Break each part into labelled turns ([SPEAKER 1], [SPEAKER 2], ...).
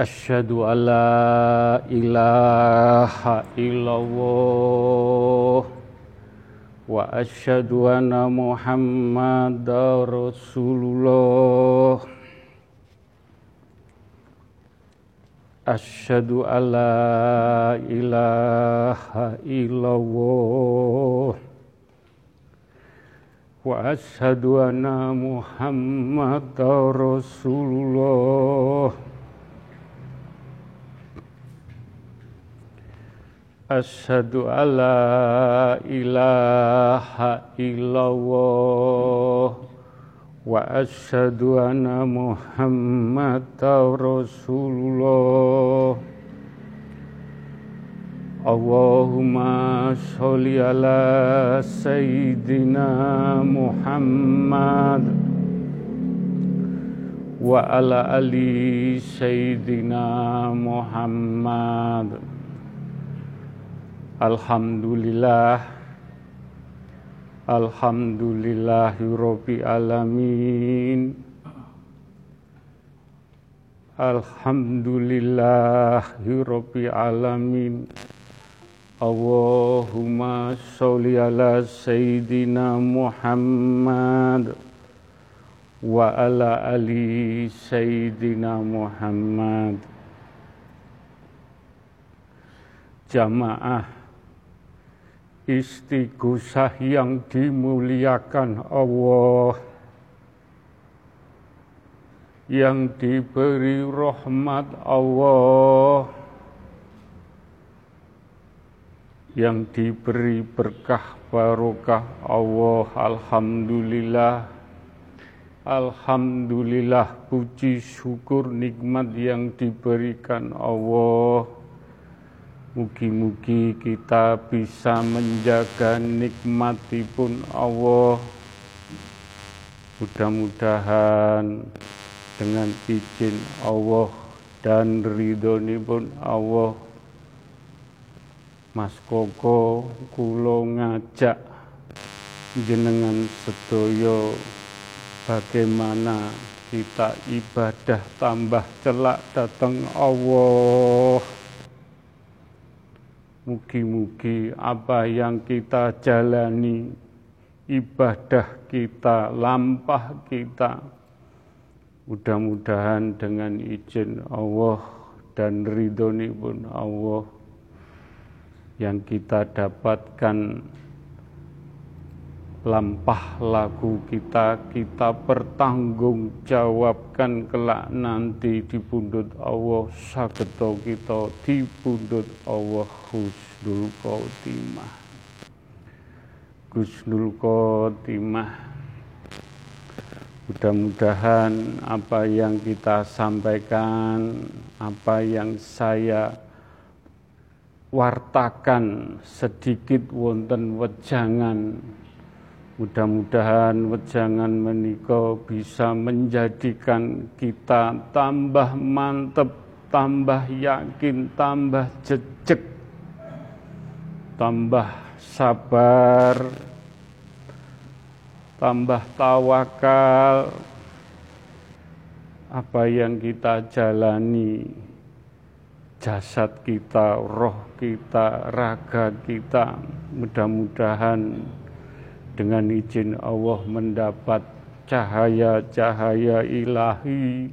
[SPEAKER 1] أشهد أن لا إله إلا الله وأشهد أن محمد رسول الله أشهد أن لا إله إلا الله وأشهد أن محمد رسول الله Ashadu alla ilaha illallah. Wa ashadu anna muhammadan rasulullah. Allahumma sholli ala Sayyidina Muhammad. Wa ala ali Sayyidina Muhammad. Alhamdulillah. Alhamdulillahi alamin. Alhamdulillahi alamin. Allahumma sholli ala Sayyidina Muhammad wa ala ali Sayyidina Muhammad. Jamaah istighosah yang dimuliakan Allah yang diberi rahmat Allah yang diberi berkah barokah Allah. Alhamdulillah Alhamdulillah puji syukur nikmat yang diberikan Allah Mugi-mugi kita bisa menjaga nikmatipun Allah. Mudah-mudahan dengan izin Allah dan ridhoni pun Allah Mas Koko kulo ngajak jenengan sedoyo bagaimana kita ibadah tambah celak datang Allah Mugi-mugi apa yang kita jalani, ibadah kita, lampah kita, mudah-mudahan dengan izin Allah dan ridhoni pun Allah yang kita dapatkan lampah lagu kita kita pertanggungjawabkan kelak nanti di pundut Allah sageto kita di pundut Allah husnul khotimah. Husnul khotimah. Mudah-mudahan apa yang kita sampaikan apa yang saya wartakan sedikit wonten wejangan Mudah-mudahan wejangan menika bisa menjadikan kita tambah mantep, tambah yakin, tambah jejek, tambah sabar, tambah tawakal. Apa yang kita jalani, jasad kita, roh kita, raga kita, mudah-mudahan dengan izin Allah mendapat cahaya-cahaya ilahi,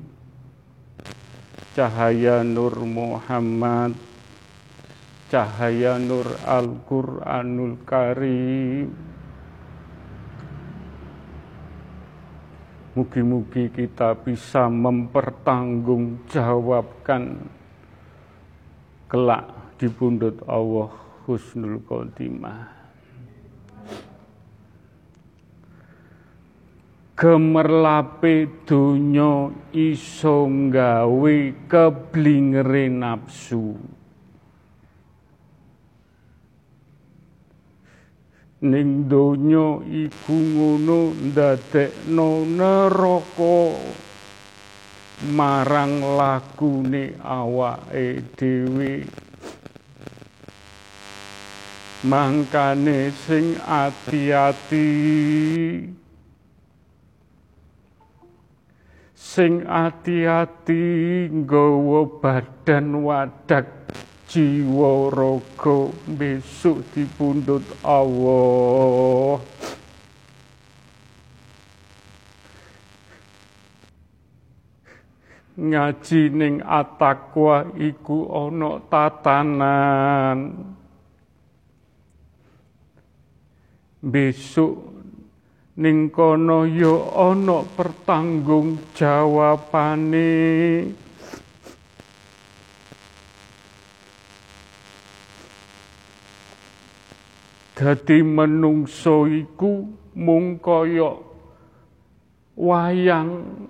[SPEAKER 1] cahaya Nur Muhammad, cahaya Nur Al-Quranul Karim. Mugi-mugi kita bisa mempertanggungjawabkan kelak di pundut Allah husnul khotimah. Gemerlape donya iso gawe keblingere nafsu. Ning donya iku ngono ndadekno neraka marang lakune awake dhewe. Mangkane sing ati-ati sing ati-ati nggawa badan wadak jiwa raga besok dipundhut Allah. Ngaji ning atakwa iku ana tatanan. Besok ning kono ya ana pertanggung jawabane dadi menungso iku mung kaya wayang.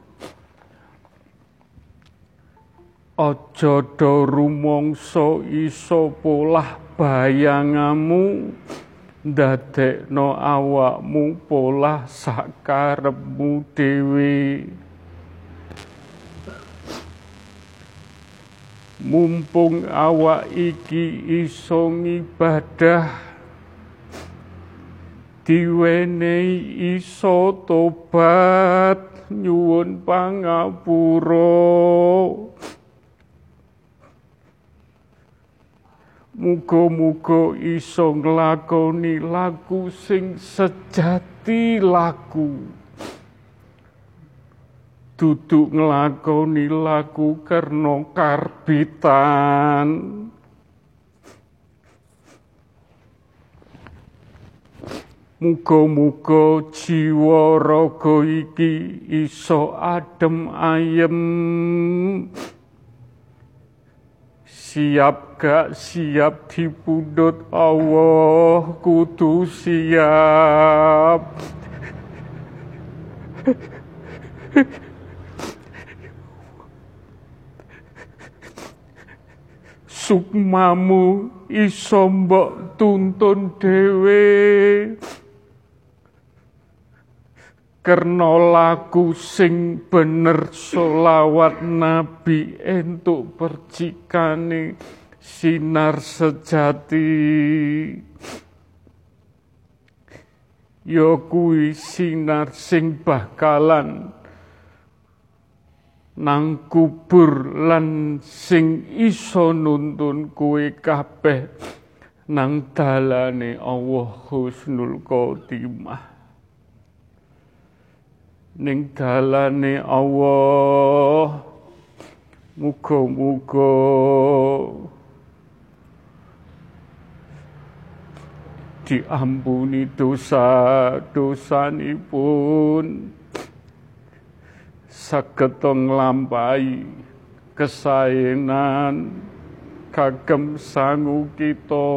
[SPEAKER 1] Aja do rumangsa iso polah bayangamu ndadekno awakmu polah sakarepmu dhewe. Mumpung awak iki iso ngibadah diwenehi iso tobat nyuwun pangapura Muga-muga iso nglakoni laku sing sejati laku. Duduk nglakoni laku karena karbitan. Muga-muga jiwa raga iki iso adem ayem siap gak siap dipundhut. Allah kudu siap. Sukmamu iso mbok tuntun dhewe karena lagu sing bener solawat nabi entuk percikane sinar sejati. Ya kuwi sinar sing bakalan nang kubur lan sing iso nuntun kuwe kabeh nang dalane Allah husnul khotimah ning dalane Allah. Muga-muga. Diampuni dosa-dosanipun. Saged nglampahi kesaenan kagem sangu kita.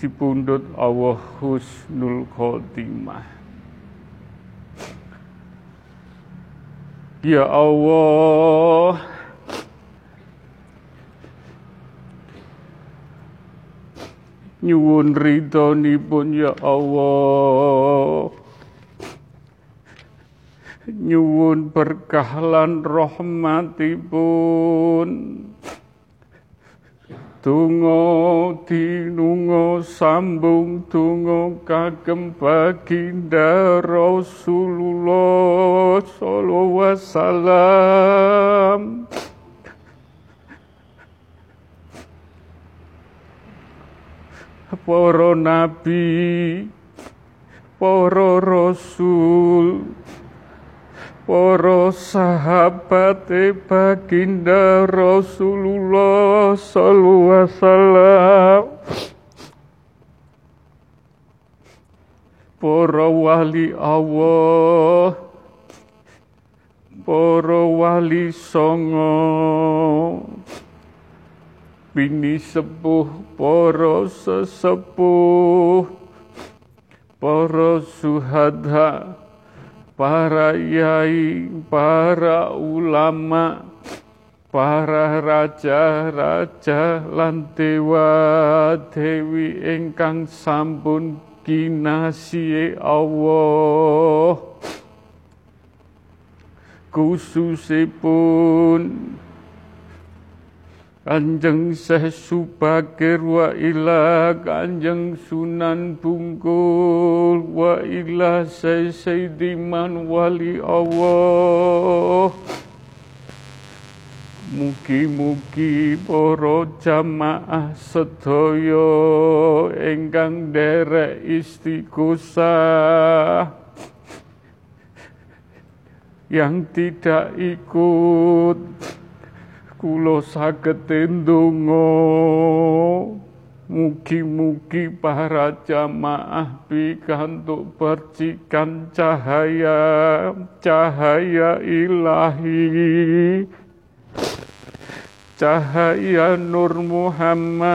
[SPEAKER 1] Dipundhut Allah husnul khotimah Ya Allah. Nyuwun ridhonipun ya Allah. Nyuwun berkah lan rahmatipun Tungo tinungo sambung tungo kagem baginda Rasulullah sallallahu wasallam Para nabi para rasul para sahabat baginda Rasulullah sallallahu alaihi wasallam. Para wali Allah. Para wali songo. Bini sepuh para sesepuh. Para suhada para yai, para ulama, para raja-raja lan dewa dewi ingkang sampun kinasihe Allah. Khususipun Kanjeng Syekh Subakir wa ila Kanjeng Sunan Bungkul wa ila Syekh Sayyidiman Wali Allah. Mugi-mugi para jamaah sedaya ingkang derek istighosah. Yang tidak ikut Kulo saged ndonga Mugi-mugi para jamaah pikantuk percikan cahaya cahaya ilahi. Cahaya Nur Muhammad.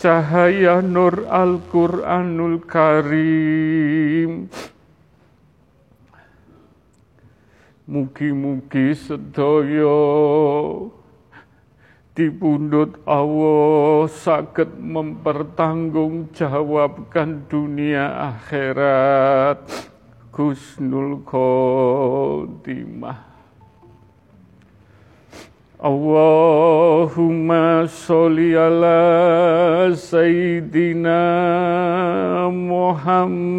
[SPEAKER 1] Cahaya Nur Al-Quranul Karim Mugi-mugi sedaya dipundhut Allah saged mempertanggungjawabkan dunia akhirat. Husnul Khotimah. Allahumma sholli ala Sayyidina Muhammad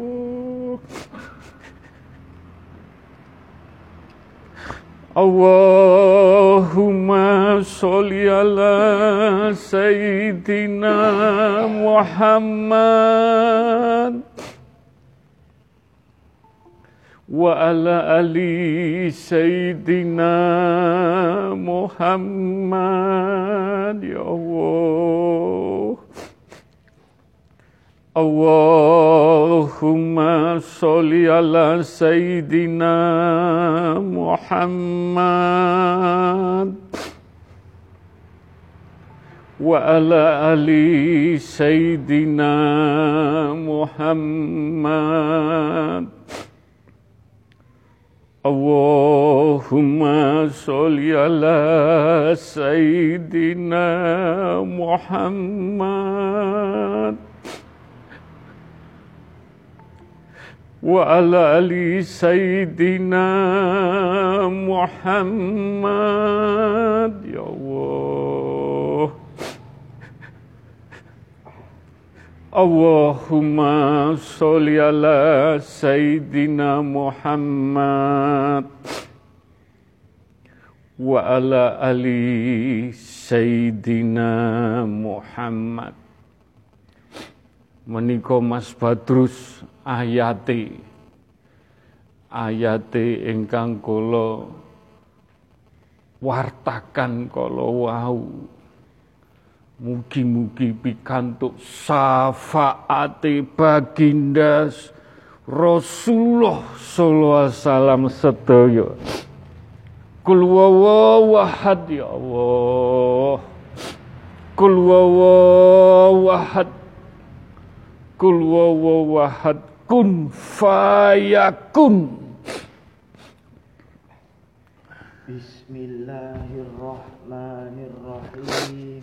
[SPEAKER 1] ya Allah Allahumma sholli ala Sayyidina Muhammad wa ala ali Sayyidina Muhammad ya Allah Allahumma sholli ala Sayyidina Muhammad wa ala ali Sayyidina Muhammad Allahumma وعلى آل سيدنا محمد يا الله اللهم صل على سيدنا محمد وعلى آل سيدنا محمد menika Mas Badrus ayate ayate ingkang kula wartakan kala wau. Mugi-mugi pikantuk syafaate baginda Rasulullah sallallahu alaihi wasallam sedaya. Kul wawahad ya Allah. Kul wawahad Kul wawahad kun fayakun
[SPEAKER 2] Bismillahirrahmanirrahim.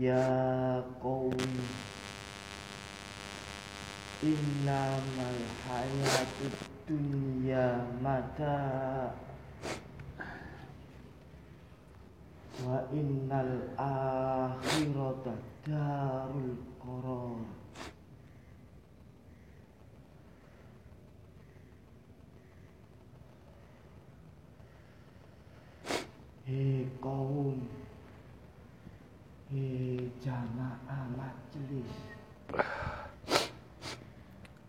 [SPEAKER 2] Ya qaum Innamal hayatud dunya mata. Wa innal akhirata darul qarar. Hei kaum Hei jamaah majelis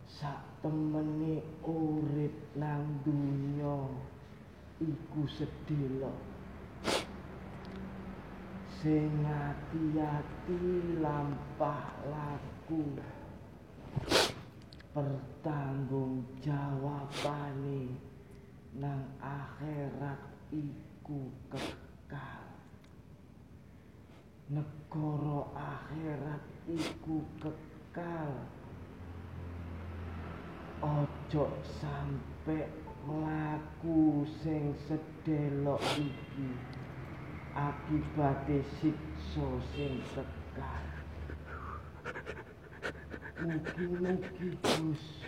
[SPEAKER 2] Sak temeni urip nang dunya iku sedhela sing lampah laku. Pertanggungjawabane nang akhirat iku kekal. Negara akhirat iku kekal. Ojo sampe mlaku sing sedelok iki akibate siksa sing kekal mugi-mugi Gus.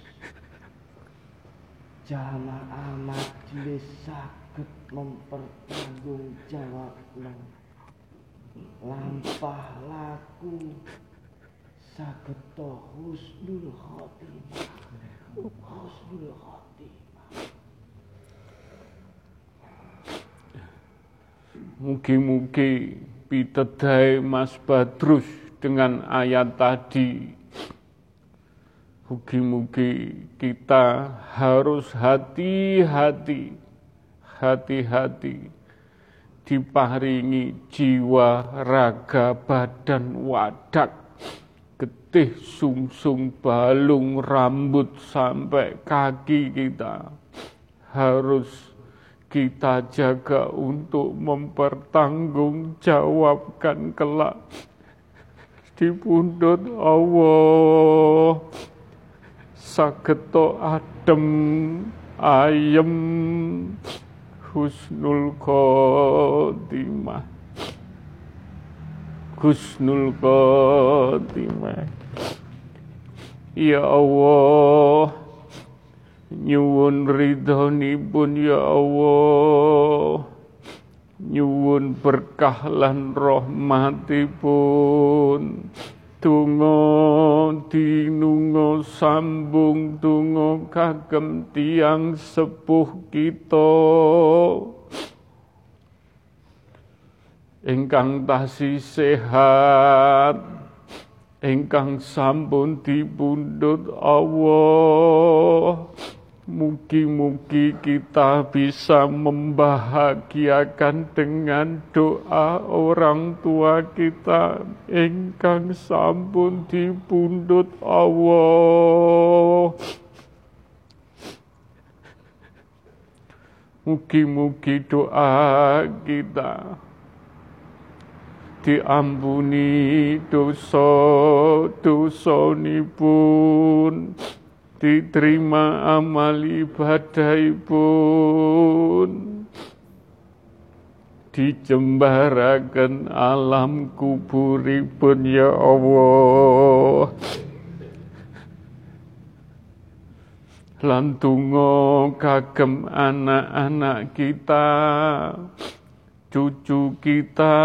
[SPEAKER 2] Jamaah majelis saged mempertanggungjawabno lampah laku sageta husnul khotimah. Husnul khotimah
[SPEAKER 1] Mugi-mugi pitedai Mas Badrus dengan ayat tadi. Mugi-mugi kita harus hati-hati, hati-hati diparingi jiwa, raga, badan, wadak, getih, sungsung, balung, rambut sampai kaki kita harus kita jaga untuk mempertanggungjawabkan kelak di pundut Allah. Sageto adem ayem husnul khotimah. Husnul khotimah. Ya Allah nyuwun ridhonipun ya Allah. Nyuwun berkah lan rahmatipun. Tungo dinungo sambung tungo kagem tiang sepuh kita. Ingkang tasih sehat ingkang sampun dipundhut Allah Mugi-mugi kita bisa membahagiakan dengan doa orang tua kita ingkang sampun dipundhut Allah. Mugi-mugi doa kita diampuni dosa-dosa pun diterima amal ibadah pun dijembarakan alam kuburipun ya Allah. Lantungo kagem anak-anak kita cucu kita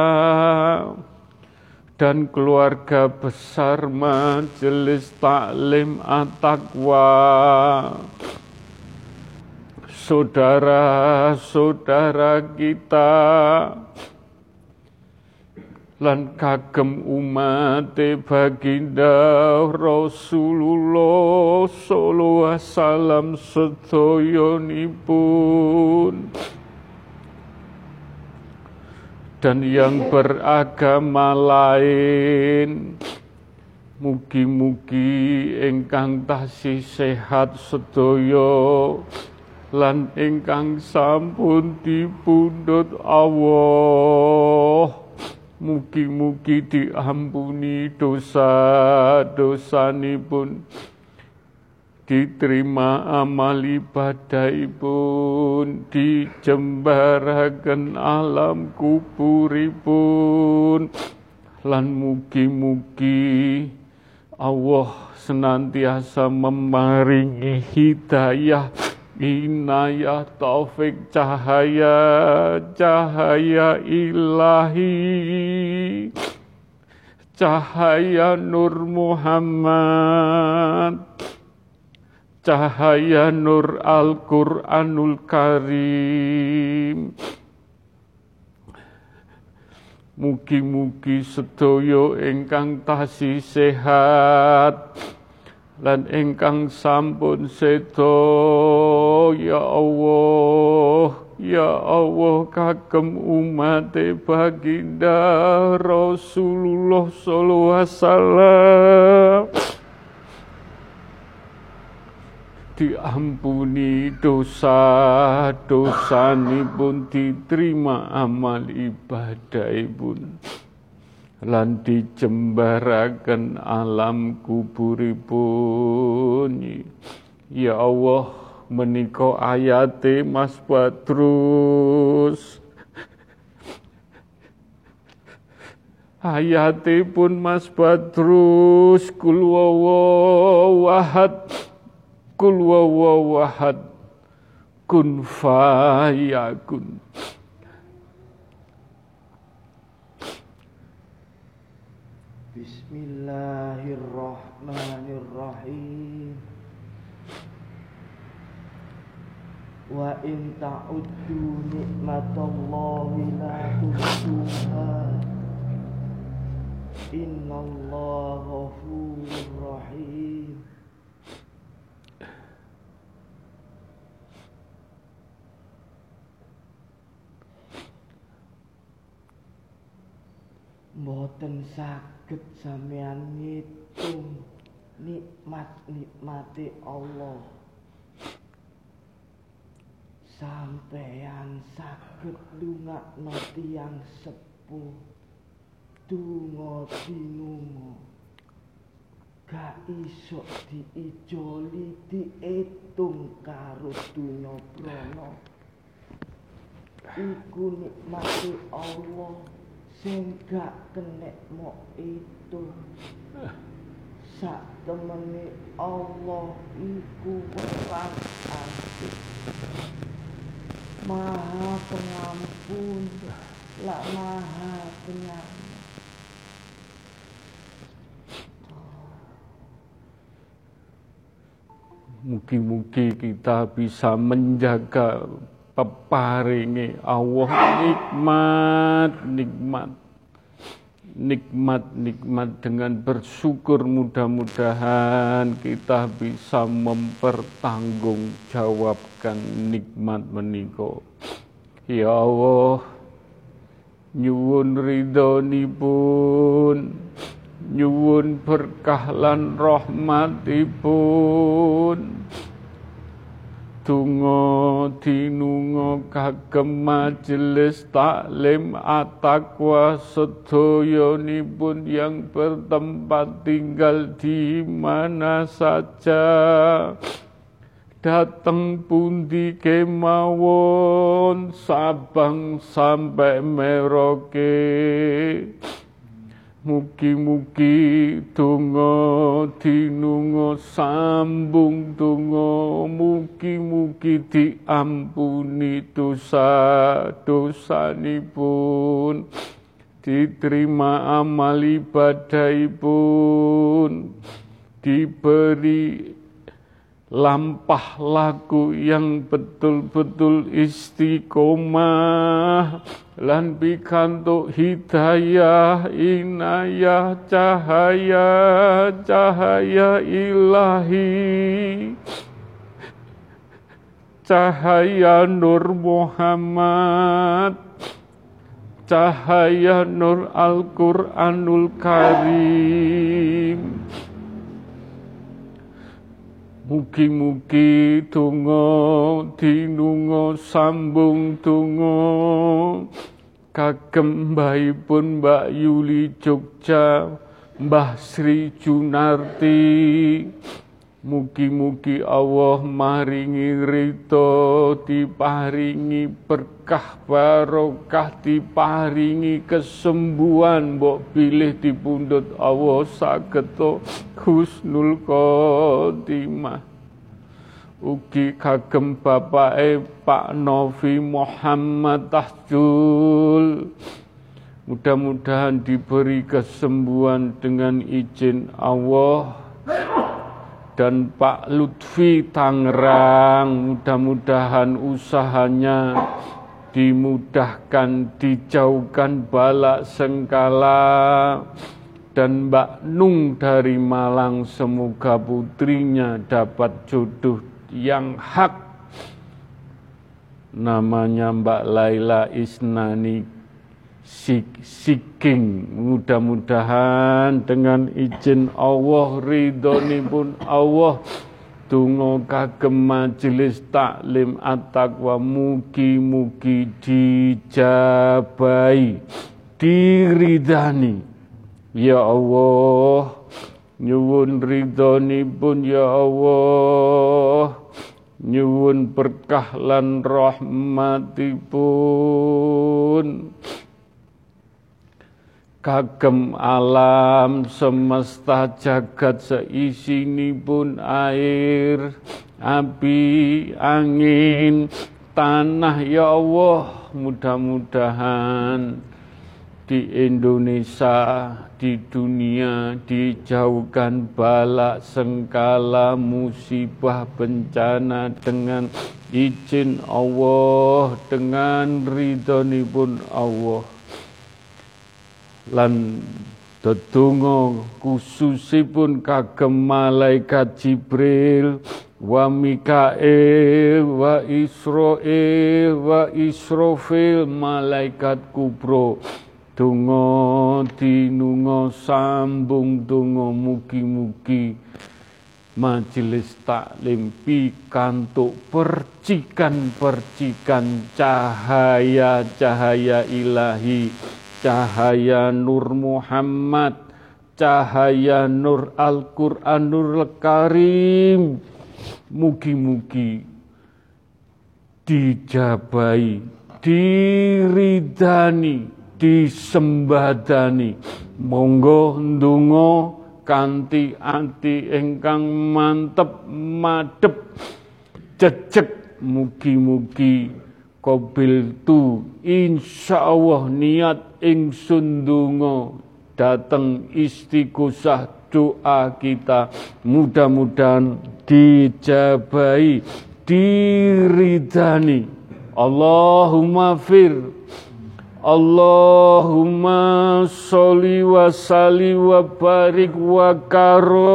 [SPEAKER 1] dan keluarga besar Majelis Taklim At-Taqwa. Saudara-saudara kita. Lan kagem umat baginda Rasulullah sallallahu alaihi wasallam dan yang beragama lain mugi-mugi ingkang tasih sehat sedaya lan ingkang sampun dipundhut Allah. Mugi-mugi diampuni dosa-dosanipun diterima amal ibadah pun dijembaraken alam kuburipun lan mugi-mugi Allah senantiasa memaringi hidayah inayah taufik cahaya cahaya ilahi. Cahaya Nur Muhammad cahaya nur Al-Qur'anul Karim. Mugi-mugi sedaya ingkang tasih sehat lan ingkang sampun sedo. Ya Allah ya Allah kagem umat baginda Rasulullah sallallahu alaihi wasallam diampuni dosa pun diterima amal ibadahipun lan dijembaraken alam kuburipun. Ya Allah menika ayate Mas Badrus. Ayate pun Mas Badrus kul Kul wawawahad kun fayakun.
[SPEAKER 2] Bismillahirrahmanirrahim. Wa in ta'uddu nikmatallahi la tuhsuha. Innallaha ghafurur rahim. Mboten saged sampean ngitung nikmat-nikmate Allah. Sampean saged ndongakno tiyang sepuh. Donga dinunga. Gak iso diijoli diitung karo dunya prana. Iku nikmate Allah. Sing gak kenek mo itu. Sak temene Allah iku welas maha pengampun la maha penyayang.
[SPEAKER 1] Mugi-mugi kita bisa menjaga peparingi Allah nikmat nikmat. Nikmat nikmat dengan bersyukur mudah-mudahan kita bisa mempertanggungjawabkan nikmat meniko ya Allah nyuwun ridhonipun nyuwun berkah lan rahmatipun Tungo dinungo kagem majelis taklim atakwa pun yang bertempat tinggal di mana saja. Datang pundi kemawon Sabang sampai Merauke Mugi-mugi donga dinunga sambung donga. Mugi-mugi diampuni dosa dosanipun. Diterima amal ibadahipun diberi lampah laku yang betul-betul istiqomah. Lan pikantuk hidayah inayah cahaya cahaya ilahi. Cahaya nur Muhammad. Cahaya nur Al-Qur'anul Karim Mugi-mugi donga dinunga sambung donga. Kagem mbahipun Mbak Yuli Jogja Mbah Sri Junarti Mugi-mugi Allah maringi rito, diparingi berkah barokah, diparingi kesembuhan, mbok pilih dipundhut Allah sageto husnul khotimah. Ugi kagem bapake Pak Novi Muhammad Tahjul. Mudah-mudahan diberi kesembuhan dengan izin Allah dan Pak Lutfi Tangerang mudah-mudahan usahanya dimudahkan dijauhkan balak sengkala. Dan Mbak Nung dari Malang semoga putrinya dapat jodoh yang hak. Namanya Mbak Laila Isnani seeking mudah-mudahan dengan izin Allah ridhoni pun Allah Tungo kagem majelis taklim at-taqwa mugi-mugi dijabai diridani ya Allah nyuwun ridhonipun ya Allah nyuwun berkah lan rahmatipun kagem alam semesta jagat pun air api angin tanah ya Allah mudah-mudahan di Indonesia di dunia dijauhkan balak sengkala musibah bencana dengan izin Allah dengan ridhonipun Allah lan Dedonga khususipun kagem malaikat Jibril wa Mikael wa Israel wa Israfil malaikat kubro donga dinunga sambung donga mugi-mugi majelis taklim pikantuk percikan-percikan cahaya-cahaya ilahi cahaya Nur Muhammad, cahaya Nur Al-Quranul Karim. Mugi-mugi dijabai, diridani, disembadani. Monggo ndonga kanti anti engkang mantep madep jejeg mugi-mugi Kobil tu insya Allah niat ingsun donga dateng istiqosah doa kita. Mudah-mudahan dijabai diridani. Allahumma fir Allahumma sholli wa salli wa barik wa karom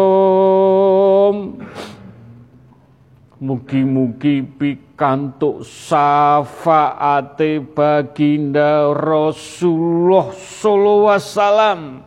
[SPEAKER 1] Mugi-mugi pikantuk syafaate baginda Rasulullah sallallahu wasallam.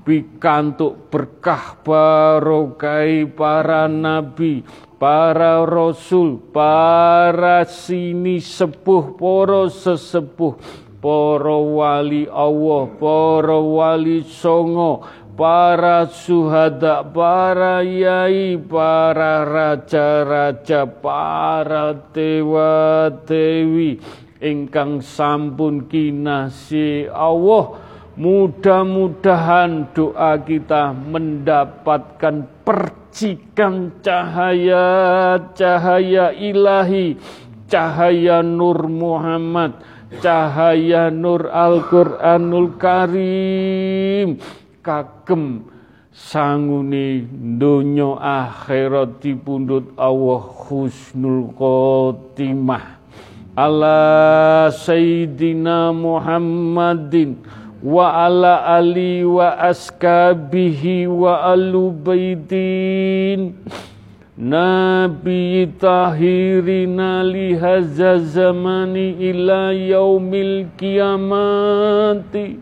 [SPEAKER 1] Pikantuk berkah barokai para nabi para rasul para sini sepuh para sesepuh para wali Allah para wali songo para suhada, para yai, para raja-raja, para dewa-dewi ingkang sampun kinasi Allah. Mudah-mudahan doa kita mendapatkan percikan cahaya-cahaya ilahi, cahaya Nur Muhammad, cahaya Nur Al-Quranul Karim, kagem sangune donya akhirat dipundhut Allah husnul khotimah. Ala sayyidina Muhammadin wa ala ali wa askabihi wa alubaidin Nabi tahirina lihaza zamani ila yaumil kiamati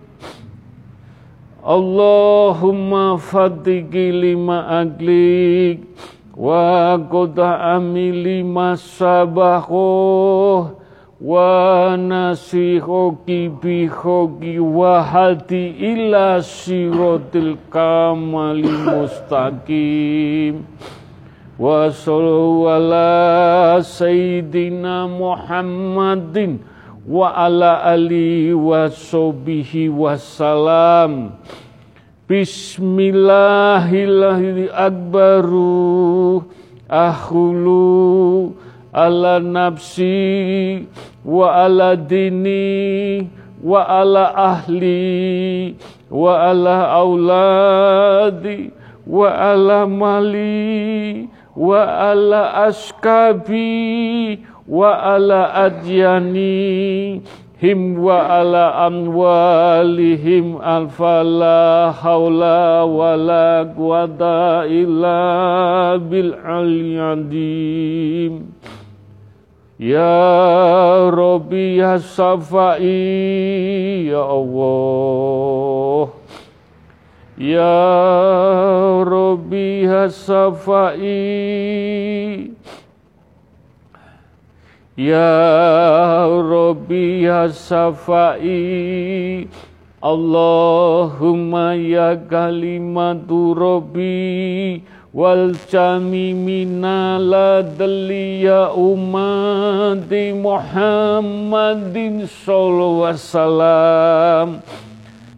[SPEAKER 1] Allahumma fatiki lima aglik wa qota amili masabaho wa nasihoki bihoki wa hati ila sirotil kamali mustaqim. Wa sallu ala sayyidina Muhammadin wa ala alihi wa sobihi wassalam Bismillahirrahmanirrahim. Akbaru akhulu ala nafsi wa ala dini wa ala ahli wa ala auladi wa ala mali wa ala askabi wa ala adyani him wa ala amwalihim alfala haula wala quwata illa bil aliyadim Ya Rabbi ya Safai ya Allah. Ya Rabbi Hasafai Ya Rabbi Hasafai Allahumma ya kalimatu Rabbi wal jami minala ya umati Muhammadin sallallahu wasallam.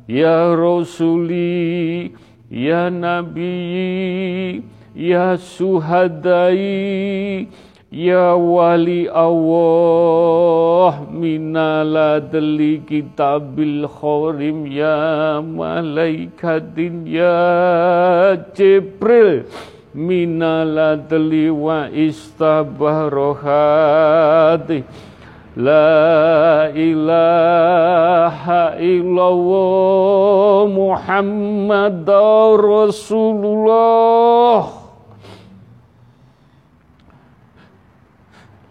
[SPEAKER 1] Ya rasuli ya nabi ya suhadai Ya wali Allah minala deli kitabil khorim ya malaikatin ya Jibril. Minala deli wa istabarohati. La ilaha illallah Muhammad Rasulullah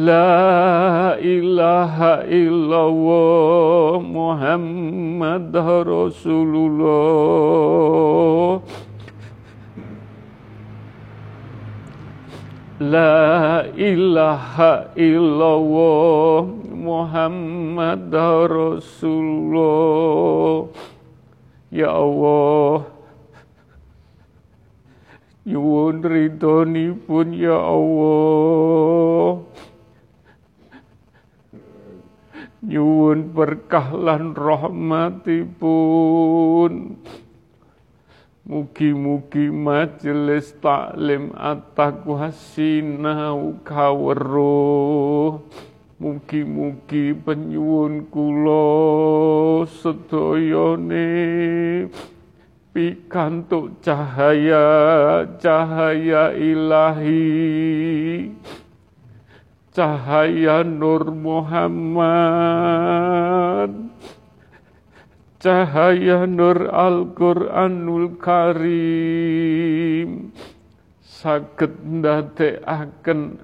[SPEAKER 1] La ilaha illallah Muhammad Rasulullah. La ilaha illallah Muhammad Rasulullah. Ya Allah. Nyuwun ridhonipun ya Allah nyuwun berkah lan rahmatipun Mugi-mugi majelis taklim at-taqwa sinau kaweruh Mugi-mugi penyuwun kula sedayane pikantuk cahaya cahaya ilahi cahaya Nur Muhammad. Cahaya Nur Al-Quranul Karim. Saged ndadekaken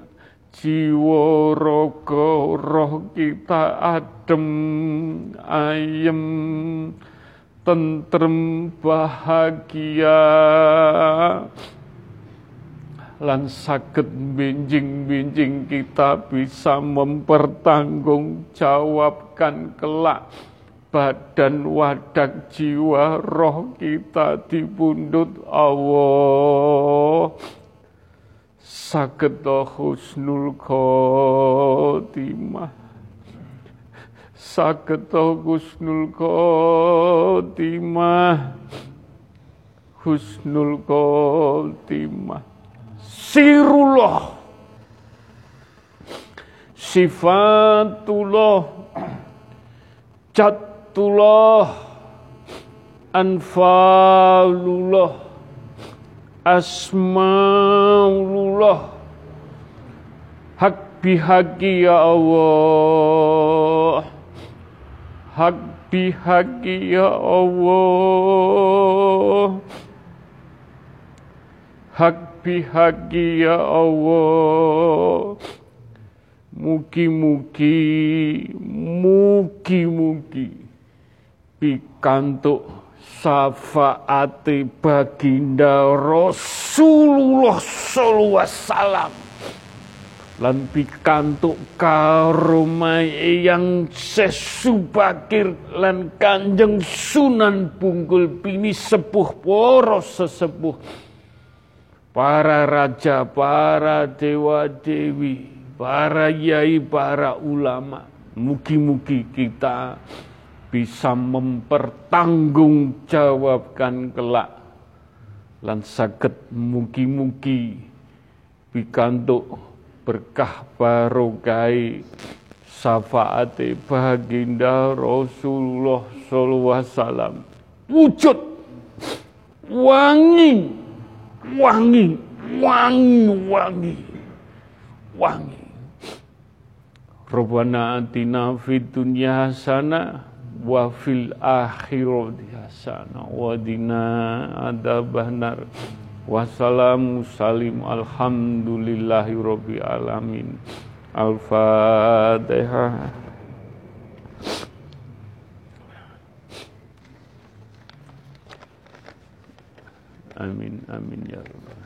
[SPEAKER 1] jiwa raga roh kita adem ayem tentrem bahagia lan saged binjing-binjing kita bisa mempertanggungjawabkan kelak. Badan wadak jiwa roh kita dipundut Allah. Saged husnul khotimah. Saged husnul khotimah. Husnul khotimah sirullah. Sifatullah catullah anfalullah asmaulullah. Hak bihaki ya Allah. Hak bihaki ya Allah. Hak bihaqi ya Allah. Mugi-mugi Mugi-mugi Pikantuk Safaati baginda Rasulullah Wasallam. Lan pikantuk karomai yang sesubakir lan kanjeng sunan bungkul pini sepuh poros sesepuh para raja, para dewa-dewi, para yai, para ulama. Mugi-mugi kita bisa mempertanggungjawabkan kelak lan saged mugi-mugi pikantuk berkah barokai syafaate baginda Rasulullah sallallahu alaihi wasallam wujud wangi, wangi, wangi, wangi, wangi. Rabbana atina fid dunya hasanah wa fil akhirati hasanah wa dina adzabannar. Wassalamu salim alhamdulillahi rabbil alamin. Al-Fatihah. Amin amin ya rabbal